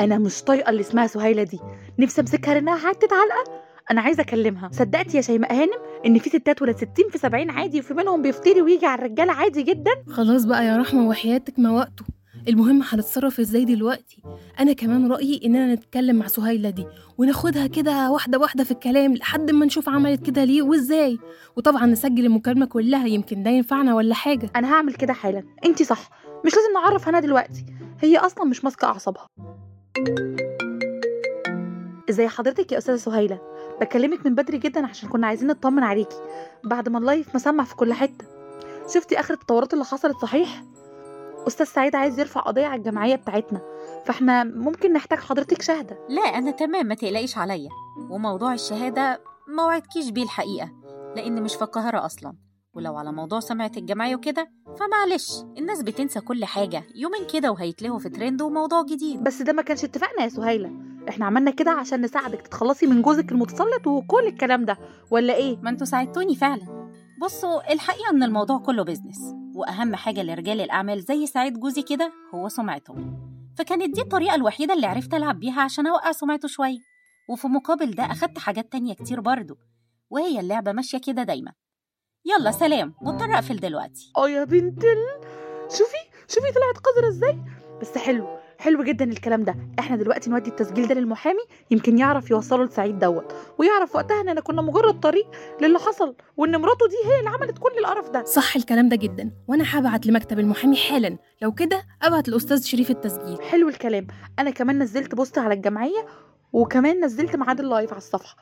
أنا مش طايقة اللي اسمها سهيلة دي. نفسي أمسكها لأنها حتة علقه أنا عايزة أكلمها. صدقتي يا شيماء هانم إن في ستات ولاد 60 في 70 عادي وفي منهم بيفتري ويجي على الرجالة عادي جدا؟ خلاص بقى يا رحمة وحياتك ما وقته المهم هنتصرف إزاي دلوقتي؟ أنا كمان رأيي إننا نتكلم مع سهيلة دي وناخدها كده واحدة واحدة في الكلام لحد ما نشوف عملت كده ليه وإزاي. وطبعا نسجل المكالمة كلها يمكن ده ينفعنا ولا حاجة. أنا هعمل كده حالا. أنتي صح. مش لازم نعرف هنا دلوقتي. هي أصلا مش ماسكة أعصابها. إزاي حضرتك يا أستاذة سهيلة؟ بكلمك من بدري جدا عشان كنا عايزين نطمن عليكي. بعد ما اللايف مسمع في كل حتة. شفتي آخر التطورات اللي حصلت صحيح؟ أستاذ سعيد عايز يرفع قضية على الجمعية بتاعتنا فإحنا ممكن نحتاج حضرتك شاهده لا أنا تمام ما تقلقيش عليا. وموضوع الشهادة ما وعدكيش بيه الحقيقة لأن مش في القاهرة أصلا. ولو على موضوع سمعة الجمعية وكده فمعلش الناس بتنسى كل حاجة. يومين كده وهيتلهوا في ترند وموضوع جديد. بس ده ما كانش اتفقنا يا سهيلة. إحنا عملنا كده عشان نساعدك تتخلصي من جوزك المتسلط وكل الكلام ده. ولا إيه؟ ما أنتوا ساعدتوني فعلا. بصوا الحقيقة إن الموضوع كله بيزنس وأهم حاجة لرجال الأعمال زي سعيد جوزي كده هو سمعتهم فكانت دي الطريقة الوحيدة اللي عرفت ألعب بيها عشان أوقع سمعته شوية. وفي مقابل ده أخدت حاجات تانية كتير برضه وهي اللعبة ماشية كده دايما. يلا سلام مضطر أقفل دلوقتي. آه يا بنت ال... شوفي شوفي طلعت قذرة إزاي؟ بس حلو حلو جدا الكلام ده. إحنا دلوقتي نودي التسجيل ده للمحامي يمكن يعرف يوصله لسعيد دوت ويعرف وقتها اننا كنا مجرد طريق للي حصل وإن مراته دي هي اللي عملت كل القرف ده. صح الكلام ده جدا وأنا هبعت لمكتب المحامي حالا. لو كده أبعت الاستاذ شريف التسجيل. حلو الكلام. أنا كمان نزلت بوست على الجمعية وكمان نزلت ميعاد ال live على الصفحة.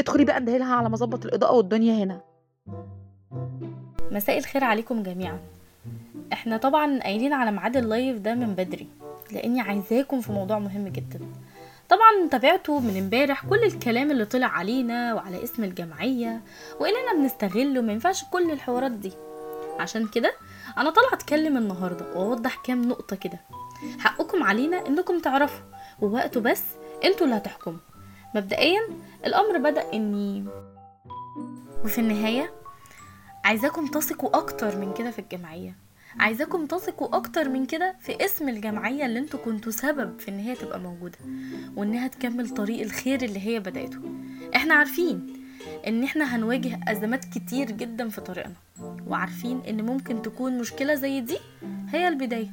ادخلي بقى اندهيلها على ما اظبط الإضاءة والدنيا هنا. مساء الخير عليكم جميعا. إحنا طبعا قايلين على ميعاد ال live ده من بدري. لاني عايزاكم في موضوع مهم جدا. طبعا تابعتوا من امبارح كل الكلام اللي طلع علينا وعلى اسم الجمعية وإننا بنستغله ما ينفعش كل الحوارات دي. عشان كده أنا طالعة أتكلم النهارده وأوضح كام نقطة كده. حقكم علينا إنكم تعرفوا ووقته بس أنتوا اللي هتحكموا. مبدئيا الأمر بدأ إني وفي النهاية عايزاكم تثقوا أكتر من كده في الجمعية. عايزاكم تثقوا أكتر من كده في اسم الجمعية اللي أنتوا كنتوا سبب في إن هي تبقى موجودة وانها تكمل طريق الخير اللي هي بدأته. إحنا عارفين إن إحنا هنواجه أزمات كتير جدا في طريقنا وعارفين إن ممكن تكون مشكلة زي دي هي البداية.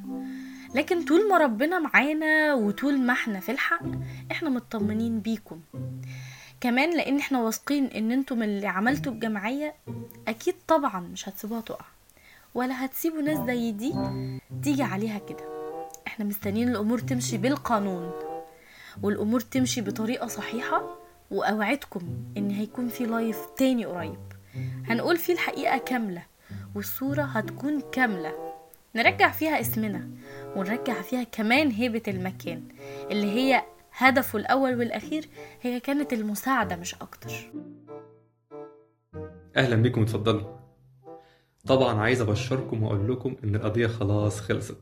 لكن طول ما ربنا معانا وطول ما إحنا في الحق إحنا مطمنين بيكم. كمان لأن إحنا واثقين إن أنتم اللي عملتوا الجمعية أكيد طبعا مش هتسيبوها تقع. ولا هتسيبوا ناس زي دي تيجي عليها كده. إحنا مستنيين الأمور تمشي بالقانون والأمور تمشي بطريقة صحيحة وأوعدكم إن هيكون في لايف تاني قريب. هنقول فيه الحقيقة كاملة والصورة هتكون كاملة. نرجع فيها اسمنا ونرجع فيها كمان هيبة المكان اللي هي هدفه الأول والأخير هي كانت المساعدة مش أكتر. أهلا بيكم اتفضلوا. طبعا عايز أبشركم وأقول لكم إن القضية خلاص خلصت.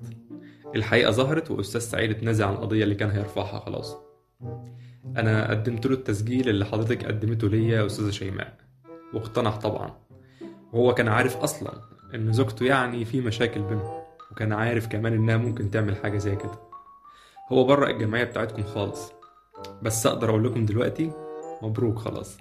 الحقيقة ظهرت وأستاذ سعيد اتنازل عن القضية اللي كان هيرفعها خلاص. أنا قدمت له التسجيل اللي حضرتك قدمته ليا يا أستاذة شيماء واقتنع طبعا. وهو كان عارف أصلا إن زوجته يعني في مشاكل بينهم وكان عارف كمان إنها ممكن تعمل حاجة زي كده. هو برأ الجمعية بتاعتكم خالص. بس أقدر أقول لكم دلوقتي مبروك خلاص.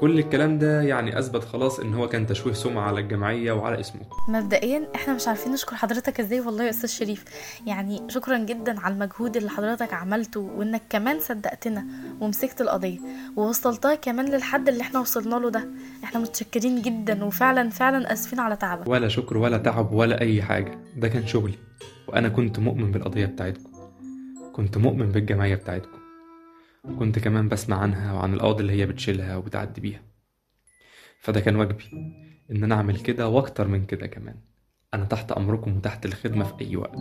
كل الكلام ده يعني أثبت خلاص إن هو كان تشويه سمعة على الجمعية وعلى اسمكم مبدئيا إحنا مش عارفين نشكر حضرتك إزاي والله يا أستاذ شريف. يعني شكرا جدا على المجهود اللي حضرتك عملته وإنك كمان صدقتنا ومسكت القضية ووصلتها كمان للحد اللي إحنا وصلنا له ده. إحنا متشكرين جدا وفعلا فعلا آسفين على تعبك. ولا شكر ولا تعب ولا أي حاجة. ده كان شغلي وأنا كنت مؤمن بالقضية بتاعتكم. كنت مؤمن بالجمعية بتاعتكم. كنت كمان بسمع عنها وعن القواضي اللي هي بتشيلها وبتعدي بيها. فده كان واجبي إن أنا أعمل كده وأكتر من كده كمان. أنا تحت أمركم وتحت الخدمة في أي وقت.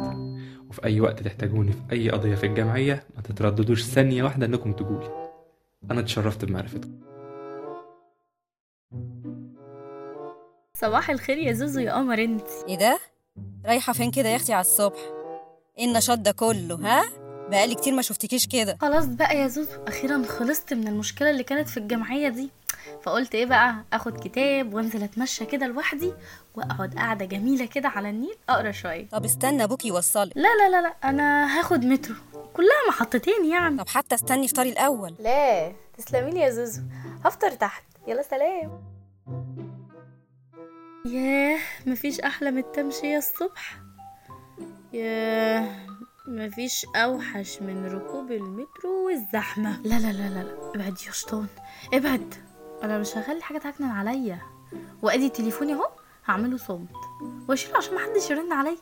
وفي أي وقت تحتاجوني في أي قضية في الجمعية ما تترددوش ثانية واحدة إنكم تجولي أنا اتشرفت بمعرفتكم. صباح الخير يا زوزو يا قمر أنت. إيه ده؟ رايحة فين كده يا أختي على الصبح؟ إيه النشاط ده كله ها؟ بقالي كتير ما شفتكيش كده. خلاص بقى يا زوزو أخيرا خلصت من المشكلة اللي كانت في الجمعية دي. فقلت إيه بقى آخد كتاب وأنزل أتمشى كده لوحدي وأقعد قاعدة جميلة كده على النيل أقرأ شوية. طب استنى أبوك يوصلك. لا لا لا لا أنا هاخد مترو. كلها محطتين يعني. طب حتى استني فطاري الأول. لا تسلمي لي يا زوزو هفطر تحت. يلا سلام. ياه مفيش أحلى من التمشية الصبح. ياه. مفيش أوحش من ركوب المترو والزحمة. لا لا لا لا ابعد يا شيطان ابعد. أنا مش هخلي حاجة تعكنن عليا. وأدي تليفوني أهو هعمله صامت واشيله عشان محدش يرن عليا.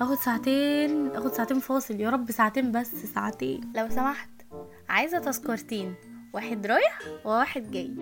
آخد ساعتين آخد ساعتين فاصل. يا رب ساعتين بس ساعتين. لو سمحت عايزة تذكرتين. واحد رايح وواحد جاي.